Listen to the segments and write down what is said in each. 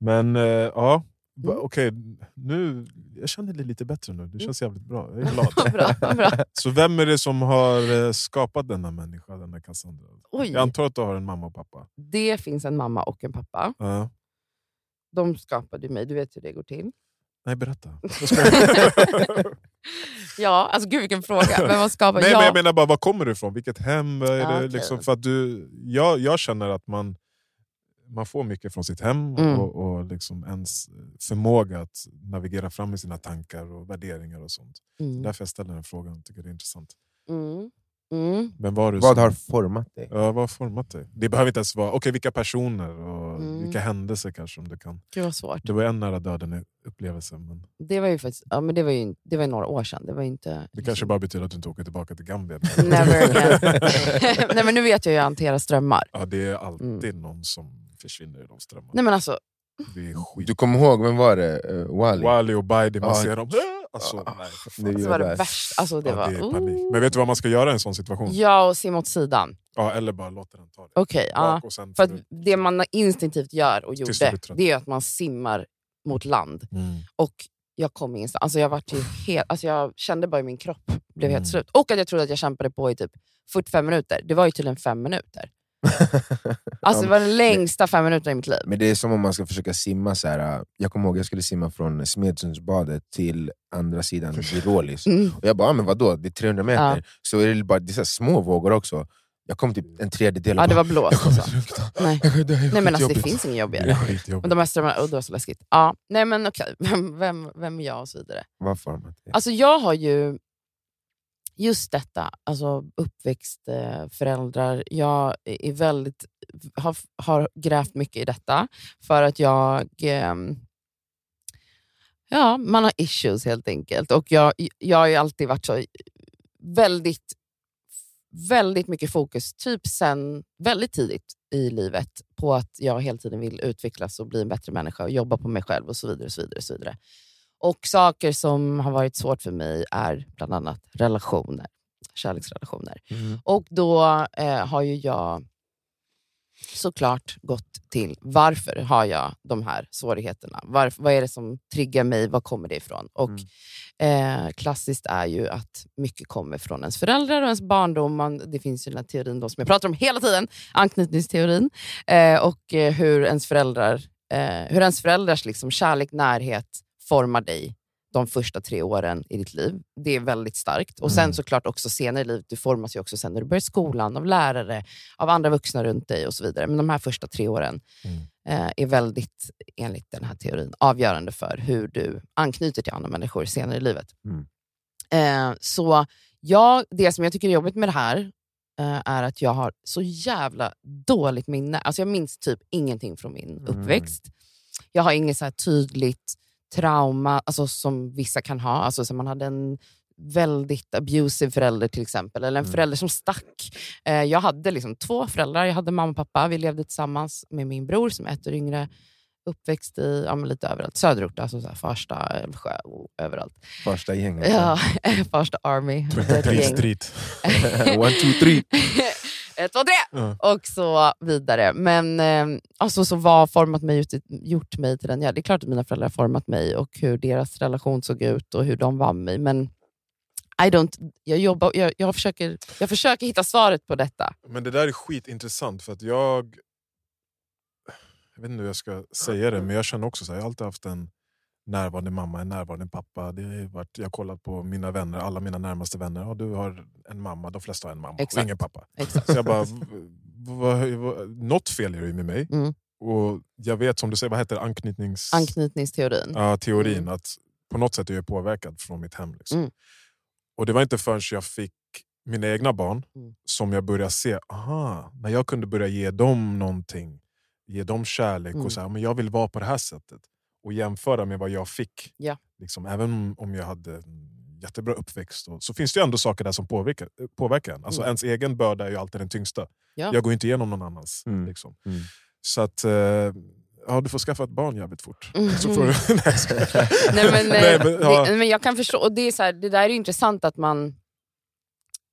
Men eh, ja, Mm. okej. nu, jag känner det lite bättre nu. Det känns jävligt bra. Jag är glad. bra, bra. Så vem är det som har eh, skapat denna människa, denna Cassandra? Oj, Jag antar att du har en mamma och pappa. det finns en mamma och en pappa. Ja. De skapade mig, du vet hur det går till. Nej, berätta. Jag. Ja, alltså gud vilken fråga. Vem har skapat? Nej, ja. men jag menar bara, var kommer du ifrån? Vilket hem? Är Ja, det liksom, för att du, jag, jag känner att man, man får mycket från sitt hem Mm. och, och liksom ens förmåga att navigera fram i sina tankar och värderingar och sånt. Mm. Därför jag ställer den frågan, jag tycker det är intressant. Mm. Mm. Vem var du Vad som- har format dig? Ja, vad har format dig? Det behöver inte ens vara okej, vilka personer och Mm. vilka händelser kanske om du kan. Gud vad svårt. Det var en nära döden upplevelse men Det var ju faktiskt, ja, men det var ju det var ju några år sedan. Det var ju inte... det kanske bara betyder att du inte åker tillbaka till Gambia. Never again. Nej men nu vet jag ju att hantera strömmar. Ja, det är alltid någon som försvinner i de strömmarna. Nej men alltså, Det är skit. Du kommer ihåg, vem var det? Uh, Wally? Wally och Baidi, man Ja. ser dem. Alltså, Ja. nej, är var det värsta. Alltså, det ja, var, det är panik. Men vet du vad man ska göra i en sån situation? Ja, och simma åt sidan. Ja, eller bara låta den ta det. Okej, ja. För att det man instinktivt gör och gjorde, det är att man simmar mot land. Mm. Och jag kom ingenstans. Alltså jag, var ju helt, alltså jag kände bara i min kropp, blev helt Mm. slut. Och att jag trodde att jag kämpade på i typ 45 minuter. Det var ju tydligen fem minuter. Alltså det var den längsta fem minuterna i mitt liv. Men det är som om man ska försöka simma så här. Jag kommer ihåg jag skulle simma från Smedsundsbadet till andra sidan vid Rålis. Mm. Och jag bara, ah, men vadå? Det är 300 meter. Ja. Så är det, bara, det är så små vågor också. Jag kom typ en tredjedel och Ja, det var blåst. jag kommer Alltså. Nej. Jag- det Nej men alltså det finns inget Det jobbigare. skitjobbigt. Men de här strömmarna, oh, det var så läskigt. Ja, nej men okej, vem, vem, vem är jag och så vidare. Dig? Alltså jag har ju just detta, alltså uppväxt, föräldrar. Jag är väldigt, har, har grävt mycket i detta för att jag... Ehm, ja, man har issues helt enkelt. Och jag, jag har ju alltid varit så väldigt, väldigt mycket fokus, typ sen väldigt tidigt i livet, på att jag hela tiden vill utvecklas och bli en bättre människa och jobba på mig själv och så vidare. Och så vidare, och så vidare. Och saker som har varit svårt för mig är bland annat relationer, kärleksrelationer. Mm. Och då eh, har ju jag såklart gått till varför har jag de här svårigheterna? Varför, vad är det som triggar mig? Var kommer det ifrån? Och eh, Klassiskt är ju att mycket kommer från ens föräldrar och ens barndom. Man, det finns ju den här teorin då, som jag pratar om hela tiden, anknytningsteorin. Eh, och eh, hur ens föräldrar, eh, hur ens föräldrars liksom, kärlek, närhet formar dig de första tre åren i ditt liv. Det är väldigt starkt. Och sen Mm. såklart också senare i livet, du formas ju också sen när du börjar skolan, av lärare, av andra vuxna runt dig och så vidare. Men de här första tre åren Mm. eh, är väldigt, enligt den här teorin, avgörande för hur du anknyter till andra människor senare i livet. Mm. Eh, så jag, det som jag tycker är jobbigt med det här eh, är att jag har så jävla dåligt minne. Alltså jag minns typ ingenting från min Mm. uppväxt. Jag har inget så här tydligt trauma alltså som vissa kan ha. Alltså som man hade en väldigt abusive förälder till exempel, eller en Mm. förälder som stack. Eh, jag hade liksom två föräldrar. Jag hade mamma och pappa. Vi levde tillsammans med min bror som är ett år yngre. Uppväxt i ja, men lite överallt. Söderort, alltså så här Farsta, Älvsjö, och överallt. Första gänget. Ja, Farsta Army. ett 23 gäng. Street. One, two, three. Ett, två, tre! Ja. Och så vidare. Men eh, alltså, så vad har format mig, gjort mig till den jag? Det är klart att mina föräldrar har format mig och hur deras relation såg ut och hur de var med mig. Men I don't, jag, jobbar, jag, jag, försöker, jag försöker hitta svaret på detta. Men det där är skitintressant för att jag... Jag vet inte hur jag ska säga det, men jag känner också så här, jag har alltid haft en närvarande mamma, en närvarande pappa. Det har varit, jag har kollat på mina vänner, alla mina närmaste vänner. Ja, du har en mamma, de flesta har en mamma och Exakt. ingen pappa. Exakt. Så jag bara, v- v- vad- något fel är det med mig. Mm. Och jag vet som du säger, vad heter anknytnings... Anknytningsteorin. Ja, teorin. Mm. Att på något sätt är jag påverkad från mitt hem. Liksom. Mm. Och det var inte förrän jag fick mina egna barn Mm. som jag började se, aha, när jag kunde börja ge dem någonting, ge dem kärlek Mm. och säga men jag vill vara på det här sättet. Och jämföra med vad jag fick. Ja. Liksom, även om jag hade en jättebra uppväxt och, så finns det ju ändå saker där som påverkar, påverkar en. Alltså Mm. ens egen börda är ju alltid den tyngsta. Ja. Jag går inte igenom någon annans. Mm. Liksom. Mm. Så att, eh, ja, du får skaffa ett barn jävligt fort. Mm. Så får du, nej, jag skojar. Nej, men, Nej, eh, men, ja. det, men jag kan förstå, och det, är så här, det där är ju intressant att man...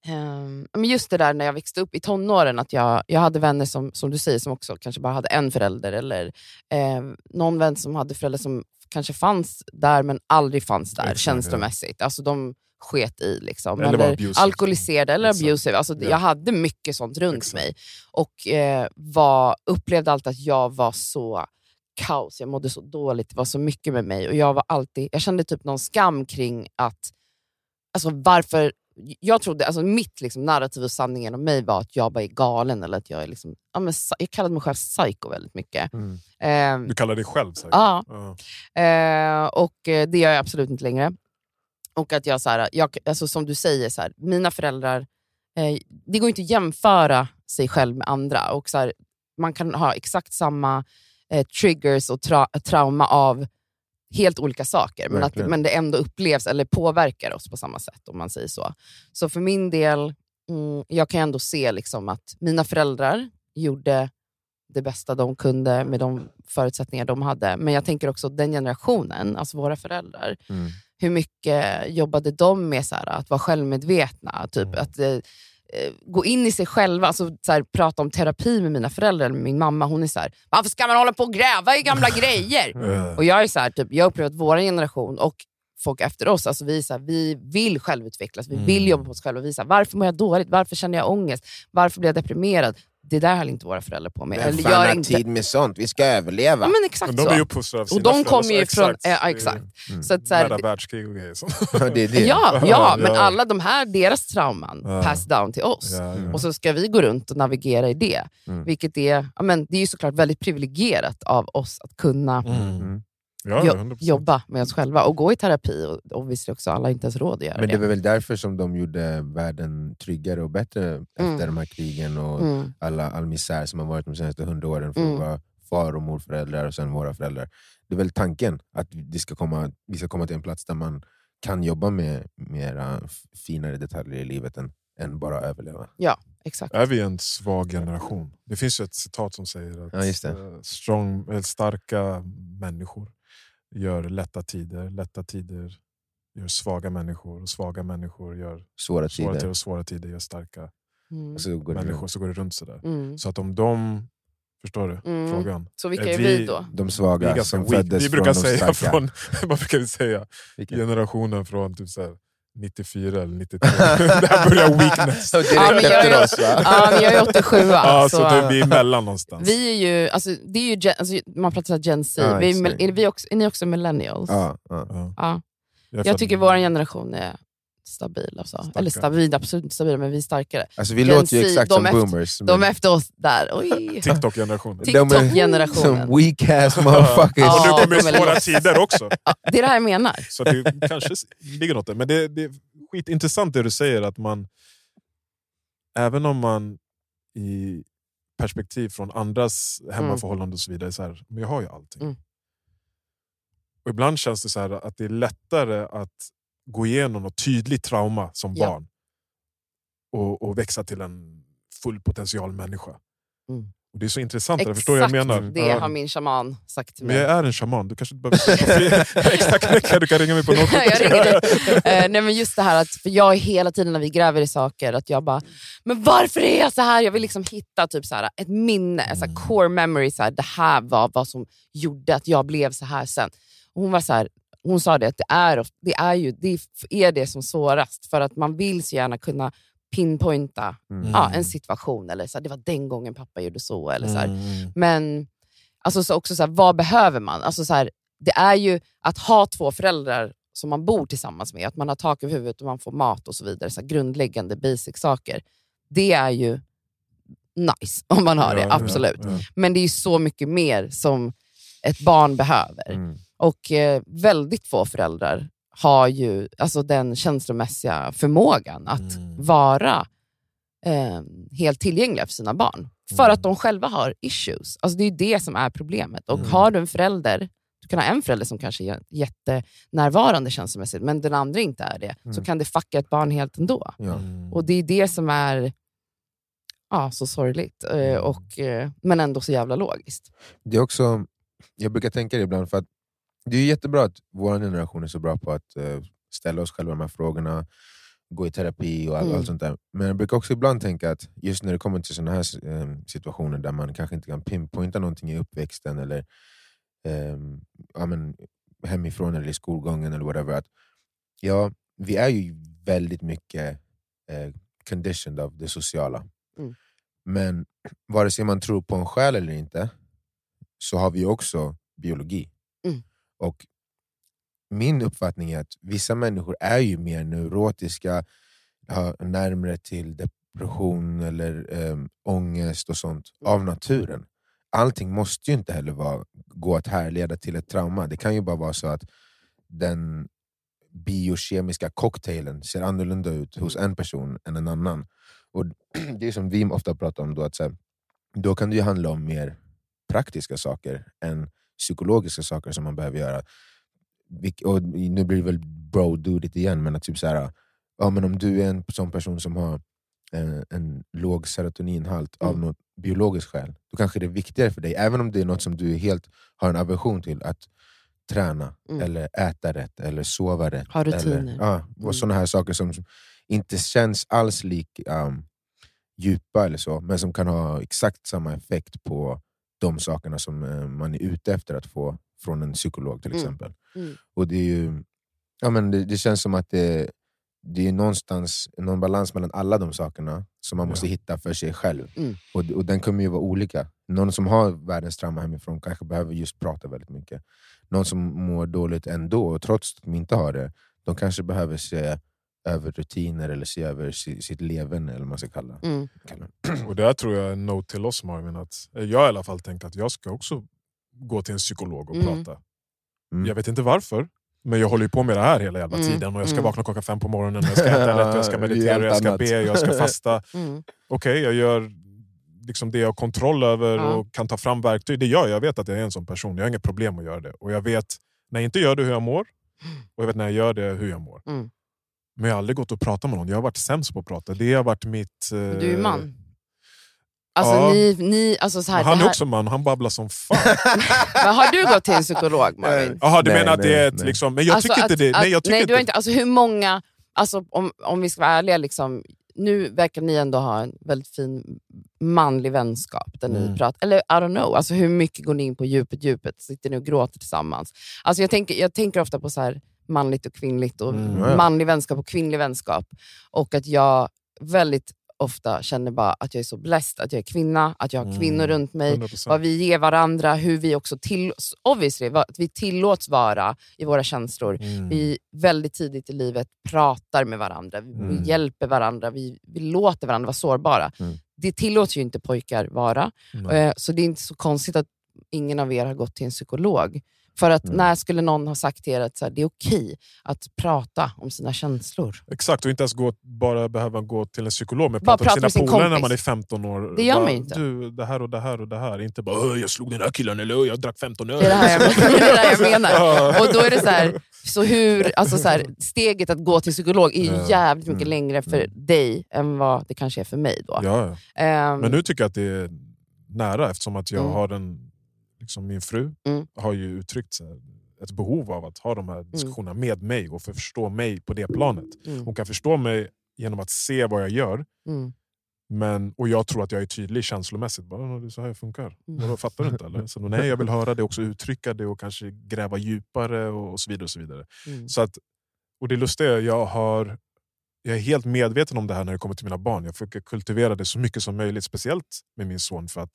Ehm, men just det där när jag växte upp i tonåren, att jag, jag hade vänner som, som du säger som också kanske bara hade en förälder, eller eh, någon vän som hade föräldrar som kanske fanns där men aldrig fanns där Exakt, känslomässigt. Alltså de sket i. Liksom. Eller var abusive. alkoholiserade eller Exakt. abusive. Alltså, Ja. Jag hade mycket sånt runt Exakt. mig. Och eh, var, upplevde alltid att jag var så kaos, jag mådde så dåligt, det var så mycket med mig. Och Jag var alltid, jag kände typ någon skam kring att, alltså varför, jag trodde, alltså mitt liksom, narrativ och sanningen om mig var att jag bara är galen, eller att jag är liksom, ja, men, jag kallade mig själv psycho väldigt mycket. Mm. Eh, Du kallar dig själv säkert? ja, Ja. Eh, och eh, det gör jag absolut inte längre. Och att jag, så här, jag alltså, som du säger, så här, mina föräldrar, eh, det går inte att jämföra sig själv med andra. Och så här, man kan ha exakt samma eh, triggers och tra- trauma av helt olika saker, men, att, men det ändå upplevs eller påverkar oss på samma sätt. om man säger Så Så för min del, mm, jag kan ändå se liksom att mina föräldrar gjorde det bästa de kunde med de förutsättningar de hade. Men jag tänker också den generationen, alltså våra föräldrar, Mm. hur mycket jobbade de med så här, att vara självmedvetna? Typ, Mm. Att eh, gå in i sig själva, alltså, så här, prata om terapi med mina föräldrar. Eller min mamma hon är så här, varför ska man hålla på och gräva i gamla grejer? Eh, Och jag är så här, typ, jag upplever att vår generation och folk efter oss, alltså vi, så här, vi vill självutvecklas, vi vill Mm. jobba på oss själva. Vi så här, varför mår jag dåligt? Varför känner jag ångest? Varför blir jag deprimerad? Det där höll inte våra föräldrar på med. Vem Eller fan har inte. tid med sånt? Vi ska överleva. Ja, men exakt Men de så. är uppfostrade av Och sina de föräldrar, kommer ju så från... exakt. Mm. Så att, så här, Nära världskrig och grejer. Ja, det är det. Ja, ja, Ja, men ja. alla de här, deras trauman Ja. pass down till oss. Ja, ja. Och så ska vi gå runt och navigera i det. Mm. Vilket är, ja, men det är ju såklart väldigt privilegierat av oss att kunna Mm. Mm. Ja, jo- 100%. jobba med oss själva och gå i terapi. Och, och visst också alla har inte ens råd att göra Men det var väl därför som de gjorde världen tryggare och bättre efter de här krigen och Mm. alla, all misär som har varit de senaste hundra åren för Mm. att vara far och morföräldrar och sen våra föräldrar. Det är väl tanken att det ska komma, vi ska komma till en plats där man kan jobba med mera finare detaljer i livet än, än bara överleva. Exakt. Är vi en svag generation? Det finns ju ett citat som säger att Ja, just det. eh, strong, starka människor gör lätta tider, lätta tider gör svaga människor och svaga människor gör Svåra svåra tider och svåra tider gör starka Mm. Så går det människor. runt. Så går det runt sådär. Mm. Så att om de, förstår du Mm. frågan? Så vilka Är är vi- vi då? De Vi, svaga ganska som weak. föddes vi brukar från de säga starka. från, vad brukar vi säga? Vilka? Generationen från typ såhär, 94 eller 93. Där börjar weakness. Direkt Ja, men jag efter är- oss va? Ja, men jag är 87 Ja, så så, vi är emellan någonstans. vi är ju, alltså, det är ju gen, alltså, man pratar Gen Z, Ja, vi är, är, vi också, är ni också millennials? Ja, ja. Ja. Ja. Jag, Jag tycker vår generation är stabil. Alltså. Starka. Eller stabil, absolut inte stabil, men vi är starkare. Alltså, vi Gen låter ju exakt som efter- boomers. De är efter oss där. TikTok-generationen. TikTok-generationen. Som weak ass motherfuckers. Och nu kommer svåra tider också. Ja, det är det här jag menar. Så det kanske ligger något där. Men det, det är skitintressant det du säger, att man även om man i perspektiv från andras hemmaförhållanden och så vidare, så här, men jag har ju allting. Mm. Och ibland känns det så här att det är lättare att gå igenom något tydligt trauma som Ja. barn och, och växa till en full potential människa. Mm. Och Det är så intressant, jag förstår jag menar. det Ja. har min shaman sagt till Men mig. jag är en shaman, du kanske inte behöver extra knäcka, du kan ringa mig på 070. jag ringer. Eh, nej, men just det här att, för jag är hela tiden när vi gräver i saker, att jag bara, men varför är jag så här? Jag vill liksom hitta typ så här, ett minne, en så här core memory, så här, det här var vad som gjorde att jag blev så här sen. Och hon var så här, hon sa det att det är, det är ju det är det som svårast, för att man vill så gärna kunna pinpointa Mm. ja, en situation, eller så här, det var den gången pappa gjorde så. Eller så här. Mm. Men alltså, så också så här, vad behöver man? Alltså, så här, det är ju att ha två föräldrar som man bor tillsammans med, att man har tak över huvudet och man får mat och så vidare. Så grundläggande basic saker. Det är ju nice om man har det, Ja, ja, absolut. ja. Men det är ju så mycket mer som ett barn behöver. Mm. Och eh, väldigt få föräldrar har ju alltså, den känslomässiga förmågan att Mm. vara eh, helt tillgängliga för sina barn. För Mm. att de själva har issues. Alltså, det är ju det som är problemet. Och Mm. har du en förälder, du kan ha en förälder som kanske är jättenärvarande känslomässigt, men den andra inte är det, så Mm. kan det fucka ett barn helt ändå. Och det är det som är ja, så sorgligt, eh, Mm. och, eh, men ändå så jävla logiskt. Det är också, jag brukar tänka det ibland, för att det är jättebra att vår generation är så bra på att eh, ställa oss själva de här frågorna, gå i terapi och all, Mm. allt sånt där. Men jag brukar också ibland tänka att just när det kommer till såna här eh, situationer där man kanske inte kan pinpointa någonting i uppväxten eller eh, ja, men, hemifrån eller i skolgången eller whatever. Att, ja, vi är ju väldigt mycket eh, conditioned av det sociala. Mm. Men vare sig man tror på en själ eller inte så har vi också biologi. Mm. Och min uppfattning är att vissa människor är ju mer neurotiska, har närmare till depression eller um, ångest och sånt av naturen. Allting måste ju inte heller vara, gå att härleda till ett trauma. Det kan ju bara vara så att den biokemiska cocktailen ser annorlunda ut hos en person än en annan. Och Det är som vi ofta pratar om, då, att så här, då kan det ju handla om mer praktiska saker än psykologiska saker som man behöver göra. Och nu blir det väl bro-dudigt igen, men att typ så här, ja, men om du är en sån person som har eh, en låg serotoninhalt av Mm. något biologiskt skäl, då kanske det är viktigare för dig, även om det är något som du helt har en aversion till, att träna, Mm. eller äta rätt, eller sova rätt. Ha rutiner. Eller, ja, Mm. och såna här saker som som inte känns alls lik um, djupa, eller så, men som kan ha exakt samma effekt på de sakerna som eh, man är ute efter att få från en psykolog till Mm. exempel. Mm. Och det, är ju, ja, men det, det känns som att det, det är någonstans någon balans mellan alla de sakerna som man måste Ja. hitta för sig själv. Mm. Och, och den kommer ju vara olika. Någon som har världens trauma hemifrån kanske behöver just prata väldigt mycket. Någon som mår dåligt ändå, och trots att de inte har det, de kanske behöver se över rutiner eller se över si, sitt leverne, eller vad man ska kalla, Mm. Och där tror jag är en note till oss Marvin, att jag i alla fall tänkt att jag ska också gå till en psykolog och Mm. prata. Mm. Jag vet inte varför, men jag håller ju på med det här hela jävla Mm. tiden. Och jag ska Mm. vakna klockan fem på morgonen, jag ska äta rätt, jag ska meditera, jag ska be, jag ska fasta. Mm. Okej, jag gör liksom det jag har kontroll över Ja. och kan ta fram verktyg. Det gör jag, jag vet att jag är en sån person. Jag har inget problem att göra det. Och jag vet när jag inte gör det hur jag mår, och jag vet när jag gör det hur jag mår. Mm. Men jag har aldrig gått och pratat med någon. Jag har varit sämst på att prata. Det har varit mitt... eh, Du är man. Alltså, ja. ni, ni, alltså så här, han är här, också man, han babblar som fan. men har du gått till en psykolog Marvin? Jaha, du Nej, menar att det är ett... nej. Liksom, men jag Alltså tycker inte att- det. att- Nej, jag tycker nej, inte. du har inte alltså, hur många, alltså, om, om vi ska vara ärliga, liksom, nu verkar ni ändå ha en väldigt fin manlig vänskap. Där ni Mm. pratar, eller I don't know, alltså, hur mycket går ni in på djupet, djupet? Sitter ni och gråter tillsammans? Alltså, jag, tänker, jag tänker ofta på så här manligt och kvinnligt, och Mm. Manlig vänskap och kvinnlig vänskap. Och att jag väldigt ofta känner bara att jag är så blessed, att jag är kvinna, att jag har Mm. kvinnor runt mig, 100%. vad vi ger varandra, hur vi också till, obviously, att vi tillåts vara i våra känslor. Mm. Vi väldigt tidigt i livet pratar med varandra, vi, Mm. hjälper varandra, vi, vi låter varandra vara sårbara. Mm. Det tillåts ju inte pojkar vara, eh, så det är inte så konstigt att ingen av er har gått till en psykolog. För att Mm. när skulle någon ha sagt till er att så här, det är okej att prata om sina känslor? Exakt, och inte ens gå, bara behöva gå till en psykolog, men prata prata med sina sin polare när man är 15 år. Det gör Bara, man inte. Du, det här och det här och det här. Inte bara "Åh, jag slog den här killen eller "Åh, jag drack 15 öl. Det är det här jag, det är det här jag menar. Och då är det så här, så hur, alltså så här, steget att gå till psykolog är ju Ja. jävligt mycket Mm. längre för Mm. dig än vad det kanske är för mig. Då. Ja. Ehm, Men nu tycker jag att det är nära eftersom att jag Mm. har en, liksom min fru Mm. har ju uttryckt ett behov av att ha de här diskussionerna med mig och förstå mig på det planet. mm, Hon kan förstå mig genom att se vad jag gör, mm. men, och jag tror att jag är tydlig känslomässigt. Bara, "Ja, det är så här jag funkar. Mm. Vadå, fattar du inte? Eller? Så, nej, jag vill höra det, också uttrycka det och kanske gräva djupare och, och så vidare. Och så vidare. Mm. Så att, och det lustiga är jag har jag är helt medveten om det här när det kommer till mina barn. Jag försöker kultivera det så mycket som möjligt, speciellt med min son. För att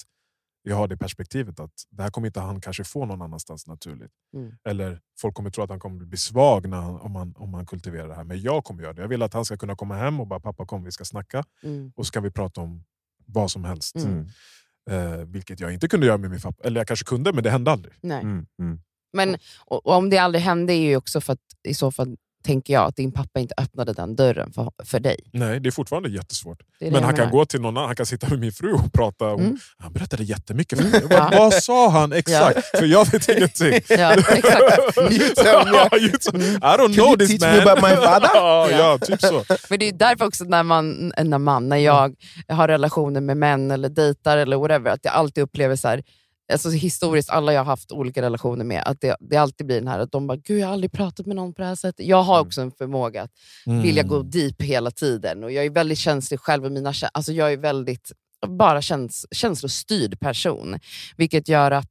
jag har det perspektivet att det här kommer inte han kanske få någon annanstans naturligt. Mm. Eller folk kommer tro att han kommer bli svag när han, om, man, om man kultiverar det här. Men jag kommer göra det. Jag vill att han ska kunna komma hem och bara pappa kom vi ska snacka. Mm. Och så kan vi prata om vad som helst. Mm. Eh, vilket jag inte kunde göra med min pappa. Eller jag kanske kunde men det hände aldrig. Nej. Mm, mm. Men och, och om det aldrig hände är ju också för att i så fall tänker jag att din pappa inte öppnade den dörren för, för dig. Nej, det är fortfarande jättesvårt. Det är det Men han kan gå till någon annan, han kan sitta med min fru och prata. Om, Mm. Han berättade jättemycket för mig. Ja. Vad, sa han exakt? För jag vet ingenting. Ja, exakt. You tell me. Ja, I don't know this teach man. me about my father? ja, ja, typ så. Men det är därför också när, man, när, man, när jag har relationer med män eller dejtar eller whatever, att jag alltid upplever så här, alltså historiskt, alla jag har haft olika relationer med, att det, det alltid blir den här att de bara “Gud, jag har aldrig pratat med någon på det här sättet”. Jag har Mm. också en förmåga att Mm. vilja gå deep hela tiden. Och Jag är väldigt känslig själv. Och mina, alltså jag är väldigt bara käns, känslostyrd person. Vilket gör att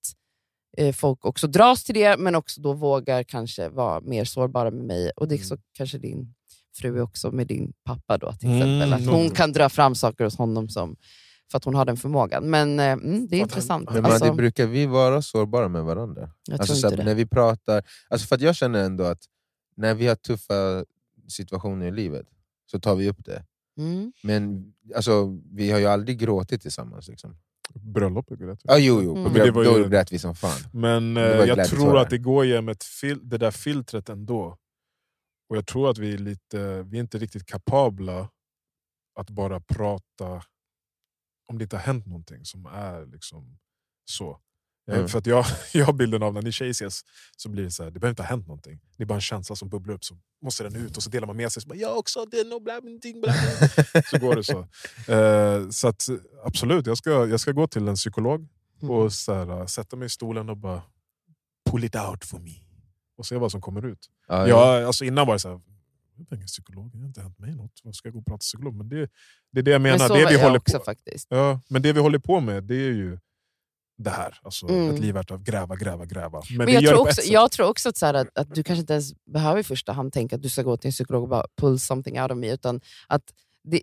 eh, folk också dras till det, men också då vågar kanske vara mer sårbara med mig. Och det är så kanske din fru också med din pappa då till Mm, exempel. Att hon kan dra fram saker hos honom som, för att hon har den förmågan. Men eh, mm, det är intressant. Men alltså, det brukar vi vara sårbara med varandra? jag Alltså, tror så inte att det. när vi pratar, alltså för att jag känner ändå att när vi har tuffa situationer i livet så tar vi upp det. Mm. Men alltså, vi har ju aldrig gråtit tillsammans. Liksom. Bröllop är rätt. Ah, jo, jo. Mm. Men det var Då ju- grät vi som fan. Men eh, jag tror att det går genom ett fil- det där filtret ändå. Och jag tror att vi är, lite, vi är inte riktigt kapabla att bara prata om det inte har hänt någonting som är liksom så. Eh, Mm. För att jag, jag har bilden av när ni tjejer ses, så blir det så här, det behöver inte ha hänt någonting. Det är bara en känsla som bubblar upp, så måste den ut och så delar man med sig. Så bara, jag också, är nog bla, bla, bla. Så går det så. Eh, så att, absolut, jag ska, jag ska gå till en psykolog Mm. och så här, sätta mig i stolen och bara pull it out for me. Och se vad som kommer ut. Ja, ja. Jag, alltså innan var det så här, jag är ingen psykolog, det har inte hänt mig något. Vad ska jag gå och prata psykolog? Men det, det är det jag menar. Men så det var vi jag håller också på, faktiskt. ja, men det vi håller på med det är ju det här. Alltså, Mm. Ett liv värt att gräva, gräva, gräva. Men, Men jag tror, också, jag tror också att, så här, att, att du kanske inte ens behöver i första hand tänka att du ska gå till en psykolog och bara pull something out of me. Utan att det,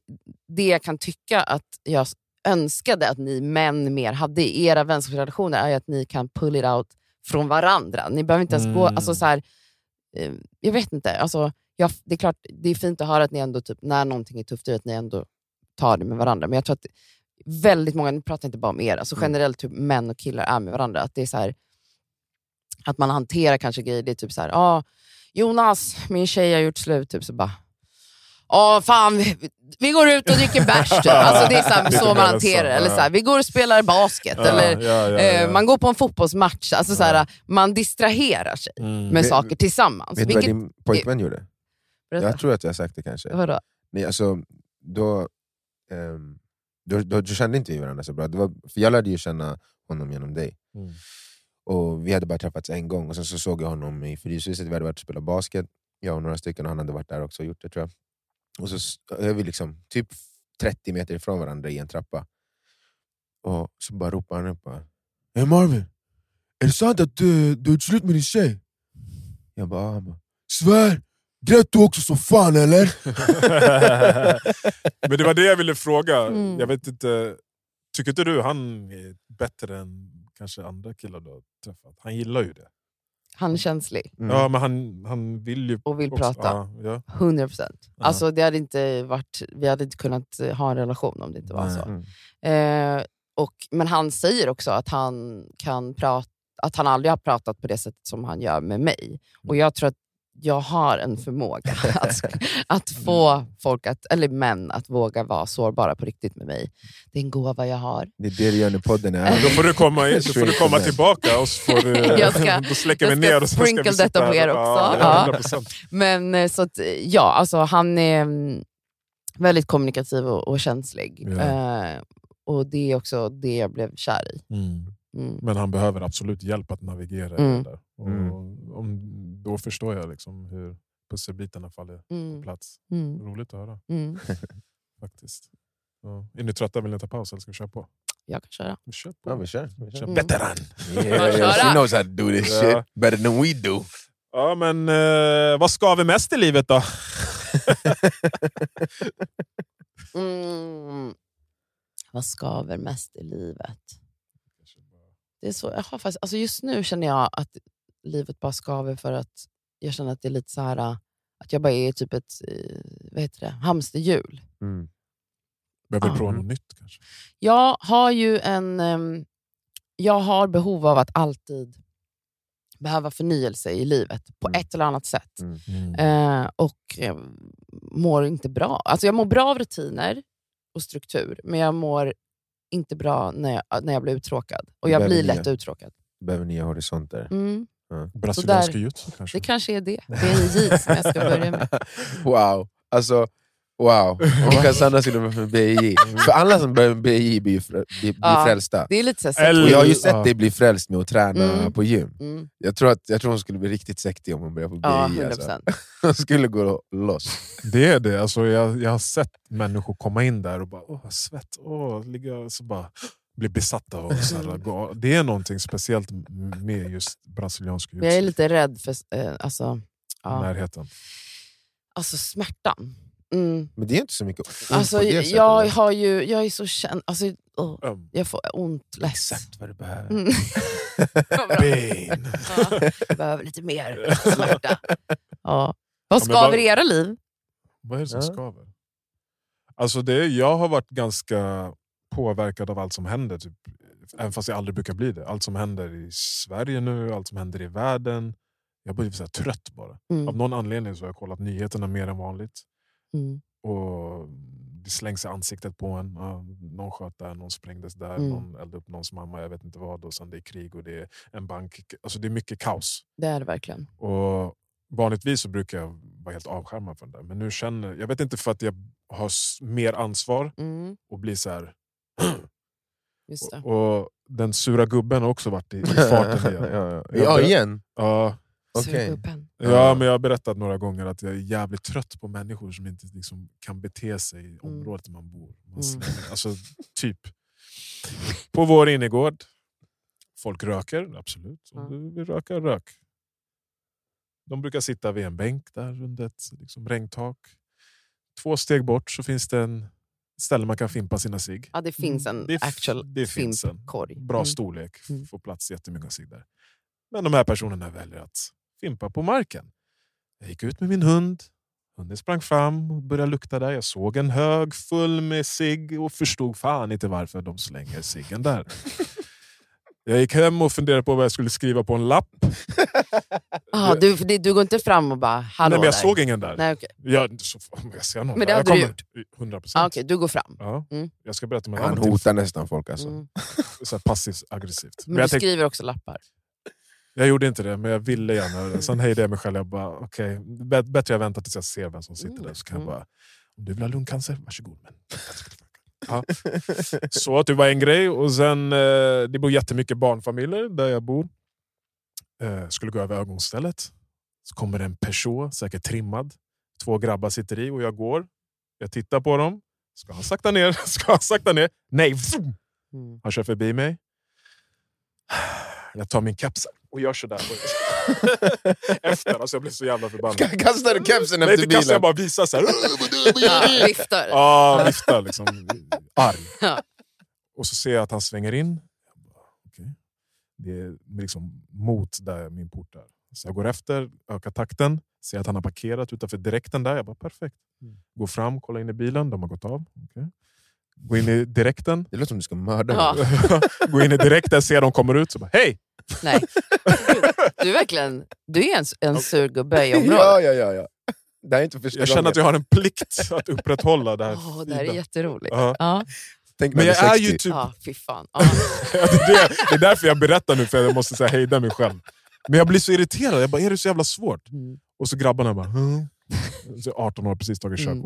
det jag kan tycka att jag önskade att ni män mer hade i era vänskapsrelationer är att ni kan pull it out från varandra. Ni behöver inte ens gå... Mm. Alltså, så här, eh, jag vet inte. Alltså, jag, det är klart, det är fint att höra att ni ändå, typ, när någonting är tufft, att ni ändå tar det med varandra. Men jag tror att väldigt många, nu pratar jag inte bara om er, alltså Mm. generellt hur män och killar är med varandra. Att det är så här, att man hanterar kanske grejer, det är typ så här, ah, Jonas, min tjej har gjort slut, typ så bara, Ja, fan, vi, vi går ut och dricker bärs. Typ. Alltså, det är så, här, så man hanterar Eller så här, vi går och spelar basket. Ja, eller ja, ja, eh. Man går på en fotbollsmatch. Alltså, så här, man distraherar sig Mm. med Vet- saker tillsammans. Vet du vad din pojkvän gjorde? Berätta. Jag tror att jag har sagt det kanske. Vadå? Nej, alltså, då, ehm, då, då, då kände inte vi varandra så bra. Det var, för jag lärde ju känna honom genom dig. Mm. Och Vi hade bara träffats en gång, och sen så såg jag honom i Fryshuset. Vi hade varit och spelat basket, jag och några stycken, och han hade varit där också och gjort det tror jag. Och så är vi liksom typ 30 meter ifrån varandra i en trappa. Och så bara ropar han upp bara, Hey Marvin, är det sant att du, du har gjort slut med din tjej? Jag bara, han bara Svär! Grät du också som fan eller? Men det var det jag ville fråga. Mm. Jag vet inte, tycker inte du han är bättre än kanske andra killar du har träffat? Han gillar ju det. Han är känslig Mm. Ja, men han, han vill ju och vill också, prata. Ja, ja. 100 procent. Ja. Alltså, det hade inte varit, vi hade inte kunnat eh, ha en relation om det inte var så. Mm. Eh, och, men han säger också att han, kan prata, att han aldrig har pratat på det sättet som han gör med mig. Och jag tror att jag har en förmåga att, att få folk, att, eller män, att våga vara sårbara på riktigt med mig. Det är en gåva jag har. Det är det du gör när podden är Då får du komma, in, så får du komma tillbaka och så får du, Jag ska- då släcker jag vi ska ner och så ska vi detta på er också. Ja, Ja. 100%. Men eh, så att, ja, alltså han är mm, väldigt kommunikativ och, och känslig. Ja. Eh, och det är också det jag blev kär i. Mm. Mm. Men han behöver absolut hjälp att navigera i Mm. där. Och Mm. om, då förstår jag liksom hur pusselbitarna faller på Mm. plats. Mm. Roligt att höra Mm. faktiskt. Ja. Är ni trötta? Vill ni ta paus eller ska vi köra på? Jag kan köra. Vi kör på. Ja, vi kör. Vi kör. Mm. Veteran! Yeah, yeah. She knows how to do this shit better than we do. Ja, men eh, vad skaver mest i livet då? Mm. Vad skaver mest i livet? Det är så, jag har faktiskt, alltså just nu känner jag att livet bara skaver för att jag känner att det är lite så här att jag bara är typ ett eh, vad heter det, hamsterhjul. Mm. Behöver Ja. prova något nytt kanske? Jag har ju en... jag har behov av att alltid behöva förnyelse i livet på Mm. ett eller annat sätt. Mm. Eh, och mår inte bra. Alltså jag mår bra av rutiner och struktur, men jag mår inte bra när jag, när jag blir uttråkad. Och jag behöver blir nya. lätt uttråkad. Du behöver nya horisonter. Mm. Brasiliansk där- jujutsu kanske? Det kanske är det. Det är en jeans som jag ska börja med. Wow. Alltså, Wow, och Cassandra skulle börja med BI. För alla som börjar med BI blir, ju frä, blir, blir Ja. frälsta. Det är lite så här Och jag har ju Ja. sett dig bli frälst med att träna Mm. på gym. Mm. Jag tror, att, jag tror hon skulle bli riktigt sektig om hon började på. Ja, alltså. 100%. Hon skulle gå loss. Det är det. Alltså, jag, jag har sett människor komma in där och bara åh, svett, åh, ligga, så bara bli besatta av så här, gå. Det är någonting speciellt med just brasiliansk Men jag är lite rädd för eh, alltså, ja. Närheten. alltså smärtan. Mm. Men det är inte så mycket ont Alltså, på det sättet. jag, har ju, jag är så känd... Alltså, åh, Öm. jag får ont lätt. Exakt vad du behöver. Mm. Pain. Ja, behöver lite mer smärta. Ja. Vad skaver vad- i era liv? Vad är det som Ja. skaver? Alltså det, jag har varit ganska påverkad av allt som händer. Typ, även fast jag aldrig brukar bli det. Allt som händer i Sverige nu, allt som händer i världen. Jag så här trött bara. Mm. Av någon anledning så har jag kollat nyheterna mer än vanligt. Mm. Och Det slängs i ansiktet på en. Ja, någon sköt där, någon sprängdes där, Mm. någon eldade upp någons mamma, jag vet inte vad. Och sen det är krig och det är en bank. Alltså det är mycket kaos. Det är det verkligen. Och vanligtvis så brukar jag vara helt avskärmad från det. Men nu känner jag, vet inte för att jag har mer ansvar Mm. och blir så här. Och, och den sura gubben har också varit i, i farten igen. ja, ja. Ja, igen? Ja, Surgubben. ja, men jag har berättat några gånger att jag är jävligt trött på människor som inte liksom kan bete sig i området där man bor. Man Mm. alltså, typ. På vår innergård. Folk röker, absolut. Om du vill röka, rök. De brukar sitta vid en bänk där under ett liksom, regntak. Två steg bort så finns det en ställe man kan fimpa sina cigg. Ja, det finns en Mm, Det f- actual det finns en. Bra Mm. storlek, Mm. får plats jättemycket cigg där. Men de här personerna väljer att fimpa på marken. Jag gick ut med min hund. Hunden sprang fram och började lukta där. Jag såg en hög full med cigg och förstod fan inte varför de slänger ciggen där. Jag gick hem och funderade på vad jag skulle skriva på en lapp. Ah, du, du går inte fram och bara “hallå Nej, men jag där”? såg ingen där. Nej, okej. Jag, så, jag ser någon Men det där, hade jag du kommer- 100 procent. Ah, okej, du går fram. Ja. Mm. Jag ska berätta om en Han annan hotar nästan folk alltså. Mm. så passivt aggressivt. Men, Men jag, du tänkte, skriver också lappar. Jag gjorde inte det, men jag ville gärna. Sen hejdade jag mig själv. Jag bara, okay, bättre jag väntar tills jag ser vem som sitter Mm, där. Så kan jag mm. bara, om du vill ha lungcancer, varsågod. Men... Ja. Så att det var en grej. Och sen, eh, det bor jättemycket barnfamiljer där jag bor. Eh, skulle gå över övergångsstället. Så kommer en Peugeot, säkert trimmad. Två grabbar sitter i och jag går. Jag tittar på dem. Ska han sakta ner? Ska han sakta ner? Nej! Mm. Han kör förbi mig. Jag tar min keps och gör sådär. Efter, alltså jag blir så jävla förbannad. Kastar du kepsen Nej, efter inte kastar jag bilen? bara visar såhär. Ja, viftar. Ja, viftar liksom. Arg. Ja. Och så ser jag att han svänger in. Jag okej. Det är liksom mot där min port är. Så jag går efter, ökar takten. Ser att han har parkerat utanför direkten där. Jag bara perfekt. Mm. Går fram, kollar in i bilen. De har gått av. Okej. Går in i direkten. Det låter som du ska mörda Ja. Går in i direkten, ser de kommer ut. Så bara, hej! Nej. Du är verkligen du är en, en sur gubbe i området. Ja, ja, ja, ja. Det är inte första Jag känner gången. att jag har en plikt att upprätthålla det här. Åh, det här är jätteroligt. Ja. Ja. Tänk Men jag du är 60. ju typ... Ja, fy fan. Ja. det, är det, det är därför jag berättar nu, för jag måste här, hejda mig själv. Men jag blir så irriterad. Jag bara, är det så jävla svårt? Mm. Och så grabbarna bara... "Hm?" Så 18 år, precis tagit Mm.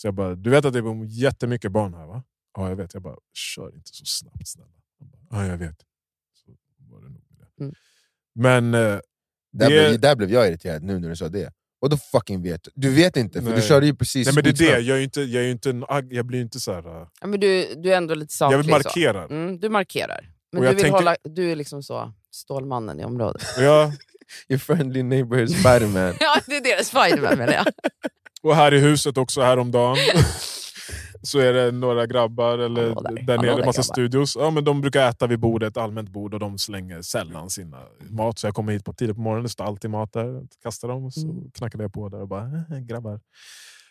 Så jag bara, du vet att det bor jättemycket barn här va? Ja, jag vet. Jag bara, kör inte så snabbt snälla. Ja, jag vet. Så var det nog med det. Mm. Men eh, Där, det- blev, där blev jag irriterad nu när du sa det. Och då fucking vet du. Du vet inte, för Nej. du körde ju precis nej, men det är det. Jag, är inte, jag, är inte en, jag blir inte så här... eh, Ja, men du, du är ändå lite saklig. Jag vill markera. Mm, du markerar. Men du, vill tänker- hålla, du är liksom så Stålmannen i området. Jag, Your friendly neighborhood Spiderman. ja, det är deras Spiderman menar jag. och här i huset också häromdagen. så är det några grabbar, eller Hallå där. där nere, där, massa grabbar. studios. Ja, men de brukar äta vid bordet, allmänt bord, och de slänger sällan sina mat. Så jag kommer hit på tidigt på morgonen, det står alltid mat där. Kastar dem, och så Mm. knackar jag på där och bara "Eh, grabbar.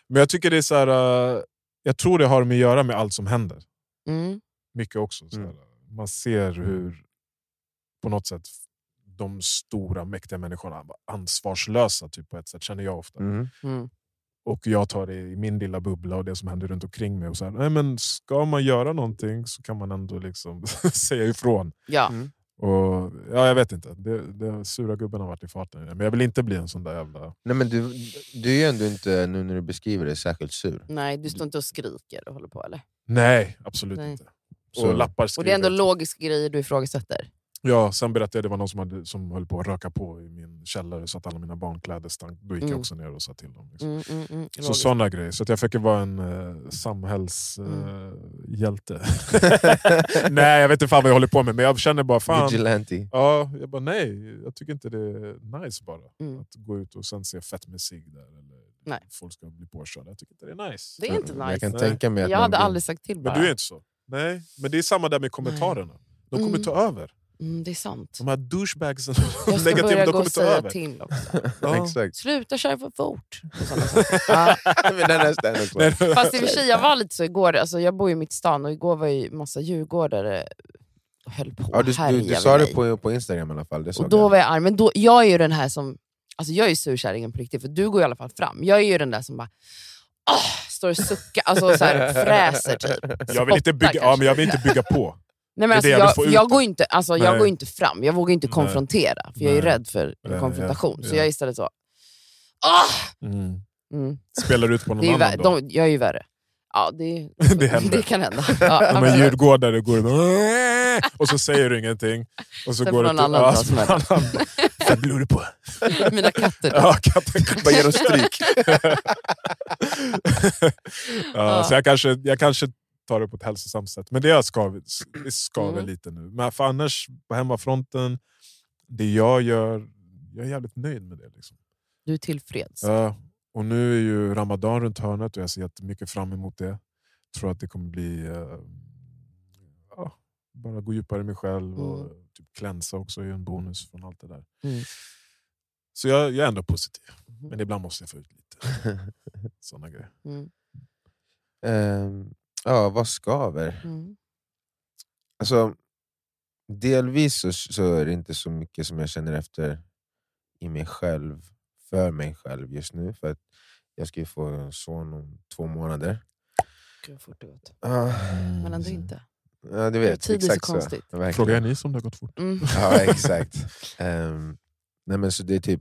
Men jag tycker det är så här, eh, jag tror det har med att göra med allt som händer. Mm. Mycket också. Så Mm. Man ser hur på något sätt de stora mäktiga människorna var ansvarslösa typ, på ett sätt, känner jag ofta. Mm. Och jag tar det i min lilla bubbla och det som händer runt omkring mig. Och så här, nej, men ska man göra någonting så kan man ändå liksom säga ifrån. Ja. Mm. Och, ja, jag vet inte, det, det, sura gubben har varit i farten. Men jag vill inte bli en sån där jävla... Nej, men du, du är ju ändå inte, nu när du beskriver det, särskilt sur. Nej, du står inte och skriker och håller på eller? Nej, absolut Nej. inte. Så Och- lappar Och det är ändå skriver. logiska grejer du ifrågasätter. Ja, sen berättade jag att det var någon som, hade, som höll på att röka på i min källare så att alla mina barnkläder stank. Då gick jag Mm. också ner och sa till dem. Liksom. Mm, mm, mm, Så sådana grejer. Så att jag försöker vara en uh, samhällshjälte. nej, jag vet inte fan vad jag håller på med, men jag känner bara fan. Vigilante. Ja, jag bara nej, jag tycker inte det är nice bara. Mm. Att gå ut och sen se fett med sig där. Eller Nej. folk ska bli påkörda. Jag tycker inte det är nice. Det är inte Men Jag nice. kan Nej. tänka mig att Jag hade blir- aldrig sagt till Men bara. du är inte så. Nej, men det är samma där med kommentarerna. De kommer Mm. ta över. Mm, det är sant. De här douchebagsen, Jag ska börja de gå kommer och ta säga över. till också. Ja. Exakt. Sluta köra för fort. men den är Fast i och för sig, jag var lite så igår. Alltså, jag bor ju mitt i stan och igår var ju massa djurgårdare och höll på Ja, du, du, du sa det på, på Instagram i alla fall. Och då jag. var jag arg. Men då, jag är ju den här som... Alltså jag är ju surkärringen på riktigt, för du går i alla fall fram. Jag är ju den där som bara... "Åh", står och suckar, alltså så här, fräser typ. jag, vill inte bygga, ja, men jag vill inte bygga på. Nej, men alltså, jag jag, går inte, alltså, jag går inte fram, jag vågar inte konfrontera, för jag är rädd för en Nej, konfrontation. ja, Så ja. jag är istället så... Ah! Mm. Mm. Spelar ut på någon annan värre. då. De, jag är ju värre. Ja, det, Det händer. det kan hända. Ja, Ja, men absolut. djurgårdare går in och så säger du ingenting. Och så Sen går någon annan ja, ta så smällen. annan- Vad glor du på? Mina katter. Ja, katten Bara ge dem stryk. ja, så jag kanske, jag kanske tar det på ett hälsosamt sätt. Men det har skav, det skaver Mm. lite nu. Men för annars, på hemmafronten, det jag gör, jag är jävligt nöjd med det. Liksom. Du är tillfreds. Ja, och nu är ju Ramadan runt hörnet och jag ser jättemycket fram emot det. tror att det kommer bli... eh, ja, bara gå djupare i mig själv och typ klänsa också är en bonus från allt det där. Mm. Så jag, jag är ändå positiv. Men ibland måste jag få ut lite sådana grejer. Mm. Ehm, ja, vad skaver? Mm. Alltså, delvis så, så är det inte så mycket som jag känner efter i mig själv, för mig själv just nu. För att jag ska ju få en son om två månader. Gud vad fort det gått. Ah, Men ändå inte. ja, du vet, Tid är så exakt så. konstigt. Verkligen. Frågar jag ni som det har gått fort? Mm. Ja, exakt. Ehm, nej, men så det är typ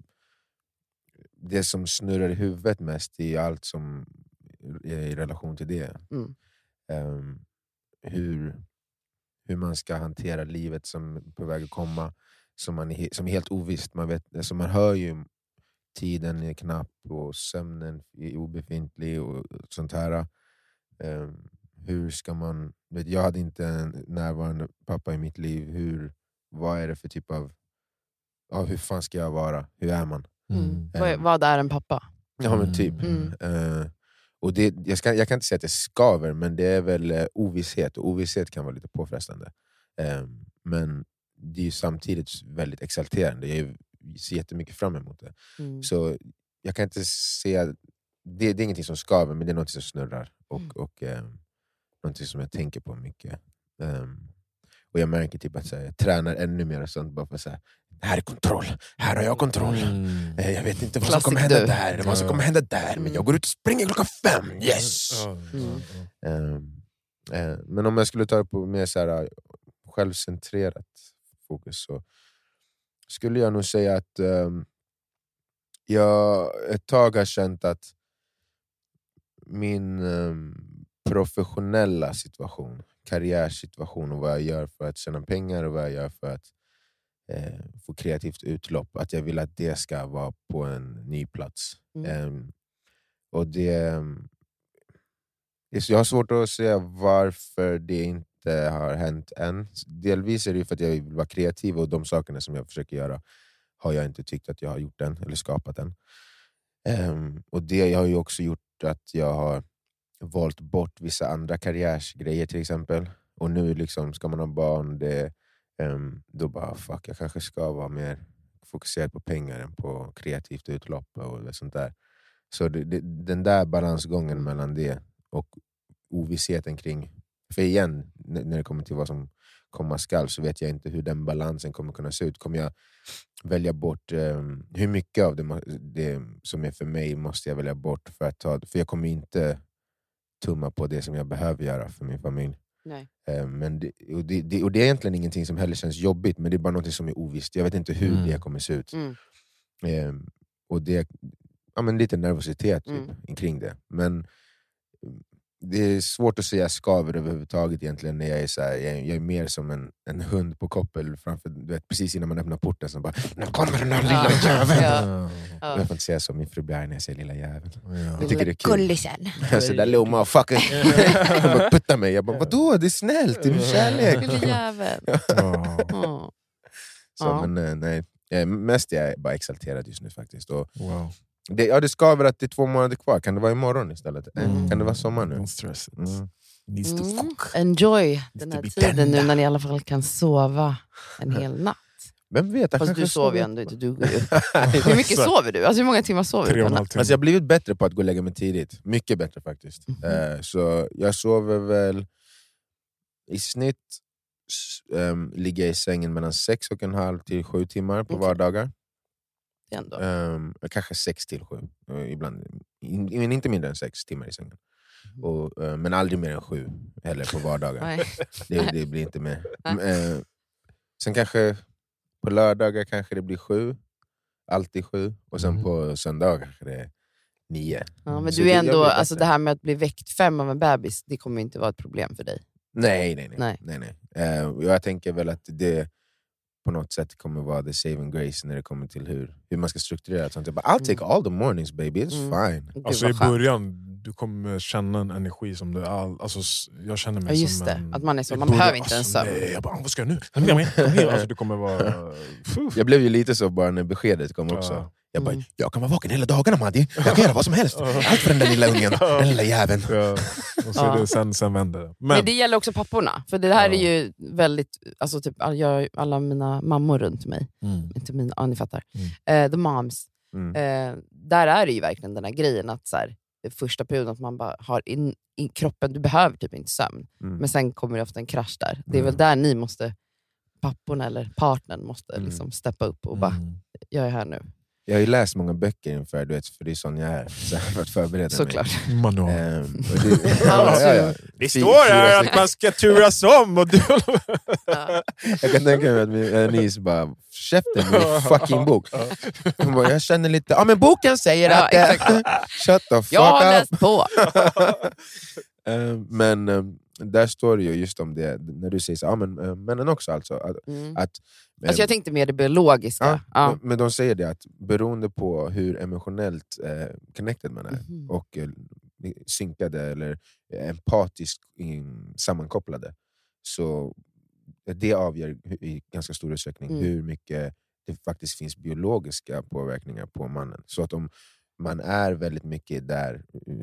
det som snurrar i huvudet mest i allt som är i relation till det. Mm. Ehm, hur, hur man ska hantera livet som är på väg att komma, som, man är, som är helt ovisst. Man, vet, alltså man hör ju tiden är knapp och sömnen är obefintlig och sånt här. Ehm, hur ska man... Vet, jag hade inte en närvarande pappa i mitt liv. Hur, vad är det för typ av... Ja, hur fan ska jag vara? Hur är man? Mm. Eh. Vad, vad är en pappa? Ja men typ. Mm. Eh, och det, jag, ska, jag kan inte säga att det skaver, men det är väl eh, ovisshet. Och ovisshet kan vara lite påfrestande. Eh, men det är ju samtidigt väldigt exalterande. Jag ser jättemycket fram emot det. Mm. Så jag kan inte säga... Det, det är ingenting som skaver, men det är något som snurrar. Och, Mm. och någonting som jag tänker på mycket. Ehm, och jag märker typ att så här, jag tränar ännu mer och sånt, bara för att säga det här är kontroll, här har jag kontroll. Mm. Eh, Jag vet inte vad som kommer hända du. där, vad som kommer hända där, men jag går ut och springer klockan fem, yes! Mm. ja. Ehm, eh, men om jag skulle ta det på mer så här, eh, självcentrerat fokus så skulle jag nog säga att ehm, jag ett tag har känt att min ehm, professionella situation, karriärsituation och vad jag gör för att tjäna pengar och vad jag gör för att eh, få kreativt utlopp, att jag vill att det ska vara på en ny plats. Mm. Ehm, och det, så- jag har svårt att säga varför det inte har hänt än. Delvis är det för att jag vill vara kreativ och de sakerna som jag försöker göra har jag inte tyckt att jag har gjort än, eller skapat än. Ehm, och det har ju också gjort att jag har valt bort vissa andra karriärsgrejer till exempel. Och nu liksom ska man ha barn, det, um, då bara fuck, jag kanske ska vara mer fokuserad på pengar än på kreativt utlopp och sånt där. Så det, det, den där balansgången mellan det och ovissheten kring... För igen, när det kommer till vad som komma skall så vet jag inte hur den balansen kommer kunna se ut. Kommer jag välja bort... ehm, hur mycket av det, det som är för mig måste jag välja bort? För, att ta, för jag kommer inte tumma på det som jag behöver göra för min familj. Nej. Eh, men det, och, det, det, och det är egentligen ingenting som heller känns jobbigt, men det är bara något som är ovisst. Jag vet inte hur Mm. det kommer se ut. Mm. Eh, och det ja, men lite nervositet typ, Mm. kring det. Men det är svårt att säga skaver överhuvudtaget egentligen när jag är så här, jag, är- jag är mer som en, en hund på koppel framför, du vet, precis innan man öppnar porten. Så bara, nu kommer den där lilla jäveln! Ja. Ja. Jag får inte säga så, min fru blir arg när jag säger lilla jäveln. Ja. Jag tycker det är kul. Gullisen. Så där little motherfucker. Han bara puttar mig. Jag bara, vadå? Det är snällt, det är min kärlek. Lille jävel. Ja. Ja. Så, Ja. men, eh, nej. Mest är jag bara exalterad just nu faktiskt. Och Wow. Det, ja, det skaver att det är två månader kvar, kan det vara imorgon istället? Eh, Mm. Kan det vara sommar nu? Mm. Mm. Enjoy den här tiden nu tender. när ni i alla fall kan sova en hel natt. Vem vet? jag Fast du sover ju ändå inte. Du går. Hur mycket sover du? Alltså hur många timmar sover du. Alltså, jag har blivit bättre på att gå och lägga mig tidigt. Mycket bättre faktiskt. Mhm. Eh, så jag sover väl i snitt ehm, ligger jag i sängen mellan sex och en halv till sju timmar på Okej. vardagar. Ändå. Um, kanske sex till sju. Eh, ibland, in, men inte mindre än sex timmar i sängen. Mhm. Och, eh, men aldrig mer än sju heller på vardagar. Det, det blir inte mer. Mm, eh, sen kanske på lördagar kanske det blir sju. Alltid sju. Och sen Mhm. på söndagar kanske det är nio. Ja, men Så du är ändå, alltså det här med att bli väckt fem av en bebis, det kommer inte vara ett problem för dig. Nej, nej, nej. Nej. nej. nej, jag tänker väl att det på något sätt kommer vara the saving grace när det kommer till hur, hur man ska strukturera sånt. Jag bara, I'll take all the mornings baby, it's Mm. fine. Alltså i början, du kommer känna en energi som du all, alltså, Jag känner mig Ja, just som det. en... Att man är så, man början, behöver inte en alltså, sömn. Nej, jag bara, vad ska jag nu? Kom igen, kom igen. Alltså, du kommer vara... Fuh. Jag blev ju lite så bara när beskedet kom också. Ja. Jag bara, Mm. jag kan vara vaken hela dagarna Maddi, jag kan göra vad som helst. Allt för den där lilla ungen, den lilla jäveln. Ja. Och så det, sen, sen vänder det. Men, Men det gäller också papporna. För det här Ja. är ju väldigt, alltså typ, jag, alla mina mammor runt mig, mm. inte mina, ja, ni fattar, Mm. eh, the moms, Mm. eh, där är det ju verkligen den här grejen att så här, första perioden att man bara har in, i kroppen, du behöver typ inte sömn. Mm. Men sen kommer det ofta en krasch där. Det är väl Mm. där ni måste, papporna eller partnern måste Mm. liksom steppa upp och bara, Mm. jag är här nu. Jag har ju läst många böcker inför, du vet, för det är sån jag är, så här, för att förbereda Såklart. Manual. mig. Ehm, och det, ja, ja, ja. Det står här att man ska turas om och du... Ja. Jag kan tänka mig att min Anis bara, käften med din fucking bok. Hon bara, jag känner lite, ja men boken säger Ja, att... exakt. Shut the fuck Jag har up! läst på. Eh, men eh, där står det ju just om det, när du säger så, ja, men, eh, männen också alltså. Att, Mm. att, eh, Alltså jag tänkte mer det biologiska. ja, Ja. Men, men de säger det att beroende på hur emotionellt eh, connected man är, Mhm. och eh, synkade eller empatiskt in, sammankopplade, så det avgör i ganska stor utsträckning Mm. hur mycket det faktiskt finns biologiska påverkningar på mannen. Så att om man är väldigt mycket där eh,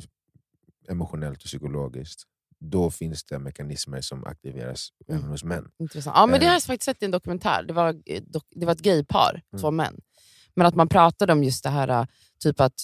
emotionellt och psykologiskt, då finns det mekanismer som aktiveras Mm. även hos män. Intressant. Ja, men det Eh. har jag faktiskt sett i en dokumentär. Det var, eh, det var ett gaypar, Mm. två män. Men att man pratade om just det här, eh, typ att